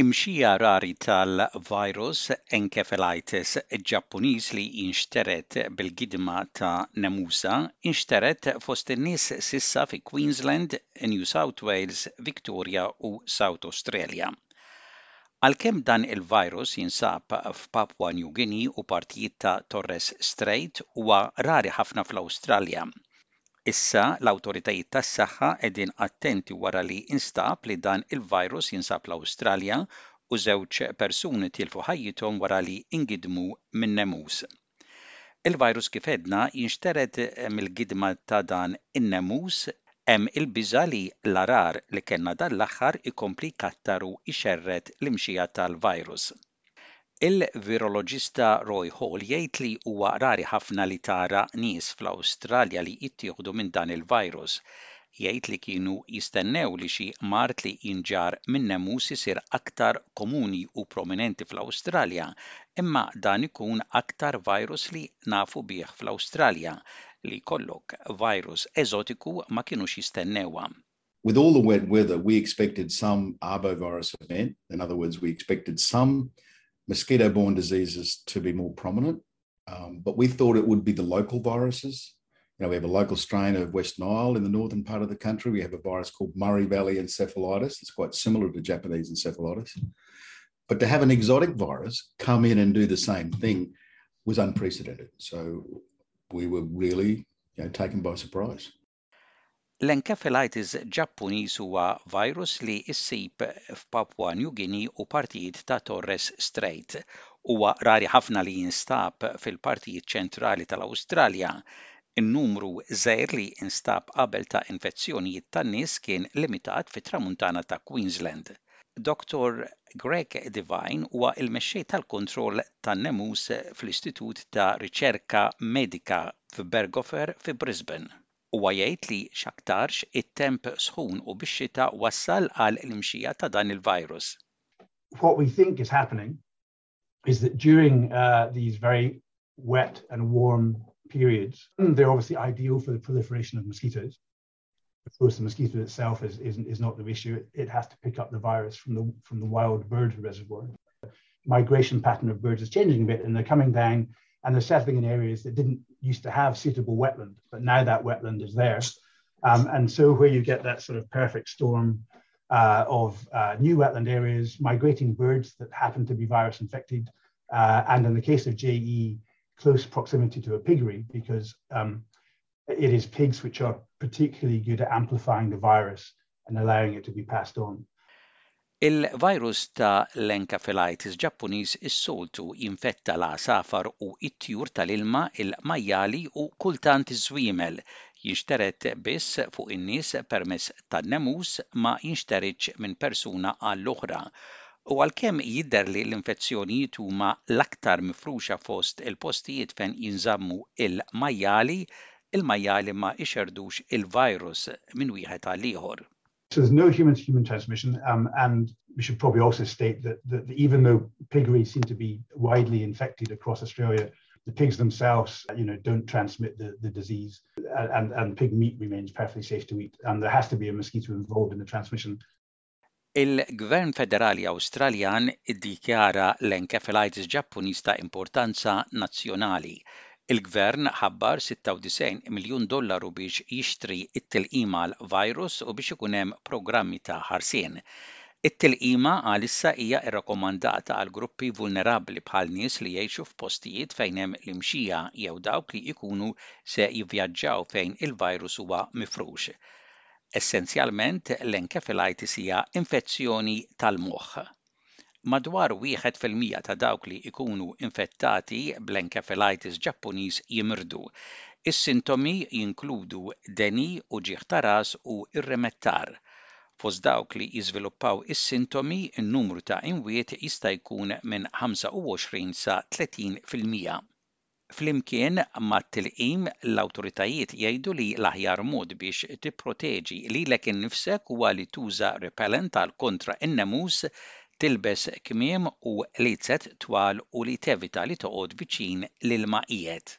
Imxija rari tal-virus encephalitis Ġappuniż li nxteret bil-gidma ta' Nemusa nxteret fost in-nies s'issa fi Queensland, New South Wales, Victoria u South Australia. Għalkemm dan il-virus jinsab f'Papwa New Guinea u partijiet ta' Torres Strait, huwa rari ħafna fl-Awstralja. Issa, l-awtoritajiet tas-saħħa qegħdin attenti wara li instab li dan il-virus jinsab l-Awstralja u żewġ persuni tilfu ħajjithom wara li ngidmu minn nemus. Il-virus kif għedna jinxtered mill-gidma ta' dan in-nemus, hemm il-biża' li l-għarar li kellna dan l-aħħar ikompli jkattar u jxerred l-imxija tal-virus. Il-viroloġista Roy Hall jgħid li huwa rari ħafna li tara nies fl-Awstralja li jittieħdu minn dan il-virus, Jgħid li kienu jistennew li xi mard li jinġarr min-nemus isir aktar komuni u prominenti fl-Awstralja, imma dan ikun aktar virus li nafu bih fl-Awstralja. Li jkollok virus eżotiku ma kienux jistennewha. With all the wet weather we expected some arbovirus event, in other words we expected some mosquito-borne diseases to be more prominent, Um, but we thought it would be the local viruses. You know, we have a local strain of West Nile in the northern part of the country. We have a virus called Murray Valley encephalitis. It's quite similar to Japanese encephalitis. But to have an exotic virus come in and do the same thing was unprecedented. So we were really you know, taken by surprise. L-encephalitis Ġappuniż huwa virus li ssib f'Papwa New Guinea u partijiet ta' Torres Strait. Huwa rari ħafna li jinstab fil-partijiet ċentrali tal-Awstralja. In-numru żgħir li nstab qabel ta' infezzjonijiet tan-nies kien limitat fit-Tramuntana ta' Queensland. Dottor Greg Devine huwa l-Mexxej tal-Kontroll tan-Nemus fl-Istitut ta' Riċerka Medika f'Berghofer fi Brisbane. Huwa jgħid li x'aktarx it-temp sħun u bix-xita wassal għal l-imxija ta' dan il-virus. What we think is happening is that during these very wet and warm periods, they're obviously ideal for the proliferation of mosquitoes, Of course, the mosquito itself is, is, is not the issue. It, it has to pick up the virus from the, from the wild bird reservoir. Migration pattern of birds is changing a bit, and they're coming down and they're settling in areas that didn't used to have suitable wetland, but now that wetland is there. Um, and so where you get that sort of perfect storm uh, of uh, new wetland areas, migrating birds that happen to be virus infected, uh, and in the case of JE, close proximity to a piggery because um, It is pigs which are particularly good at amplifying the virus and allowing it to be passed on. Il-virus ta' l-encephalitis Ġappuniż is-soltu jinfetta l-għasafar u t-tjur ta' l-ilma, il-majjali u kultant iż-żwiemel. Jinxtered biss fuq in-nies permezz tan-nemus, ma jinxteridx minn persuna għall-oħra. U għalkemm jidher li l-infezzjonijiet huma l-aktar mifruxa fost il-postijiet fejn jinżammu l-majjali, il-majjali ma ixerrdux il-virus minn wieħed għal ieħor. So there's no human to human transmission um, and we should probably also state that, that, that even though piggeries seem to be widely infected across Australia, the pigs themselves, you know, don't transmit the, the disease and, and pig meat remains perfectly safe to eat. And there has to be a mosquito involved in the transmission. Il-Gvern Federali Awstraljan iddikjara l-enkefalitis Ġappuniż ta' importanza nazzjonali. Il-Gvern ħabbar 96 miljun dollaru biex jixtri t-tilqima għall-virus u biex ikun hemm programmi ta' ħarsien. It-tilqima għalissa hija rrakkomandata għal gruppi vulnerabbli bħal nies li jgħixu f'postijiet fejn hemm l-imxija jew dawk li jkunu se jivvjaġġaw fejn il-virus huwa mifrux. Essenzjalment, l-enkefilaitisi hija infezzjoni tal-moħħ. Madwar wieħed fil-mija ta' dawk li jkunu infettati bl-enkefilaitis Ġappuniż jimirdu. Is-sintomi jinkludu deni, uġigħ ta' ras u irremettar. Fost dawk li jiżviluppaw is-sintomi, in-numru ta' imwiet jista' jkun minn 25 sa 30 fil-mija. Flimkien mat-tilqim, l-awtoritajiet jgħidu li l-aħjar mod biex tipproteġi lilek innifsek huwa li tuża repellent għal kontra n-nemus, tilbes kmiem u liedzet twal u li tevita li toqgħod viċin l-ilma qiegħed.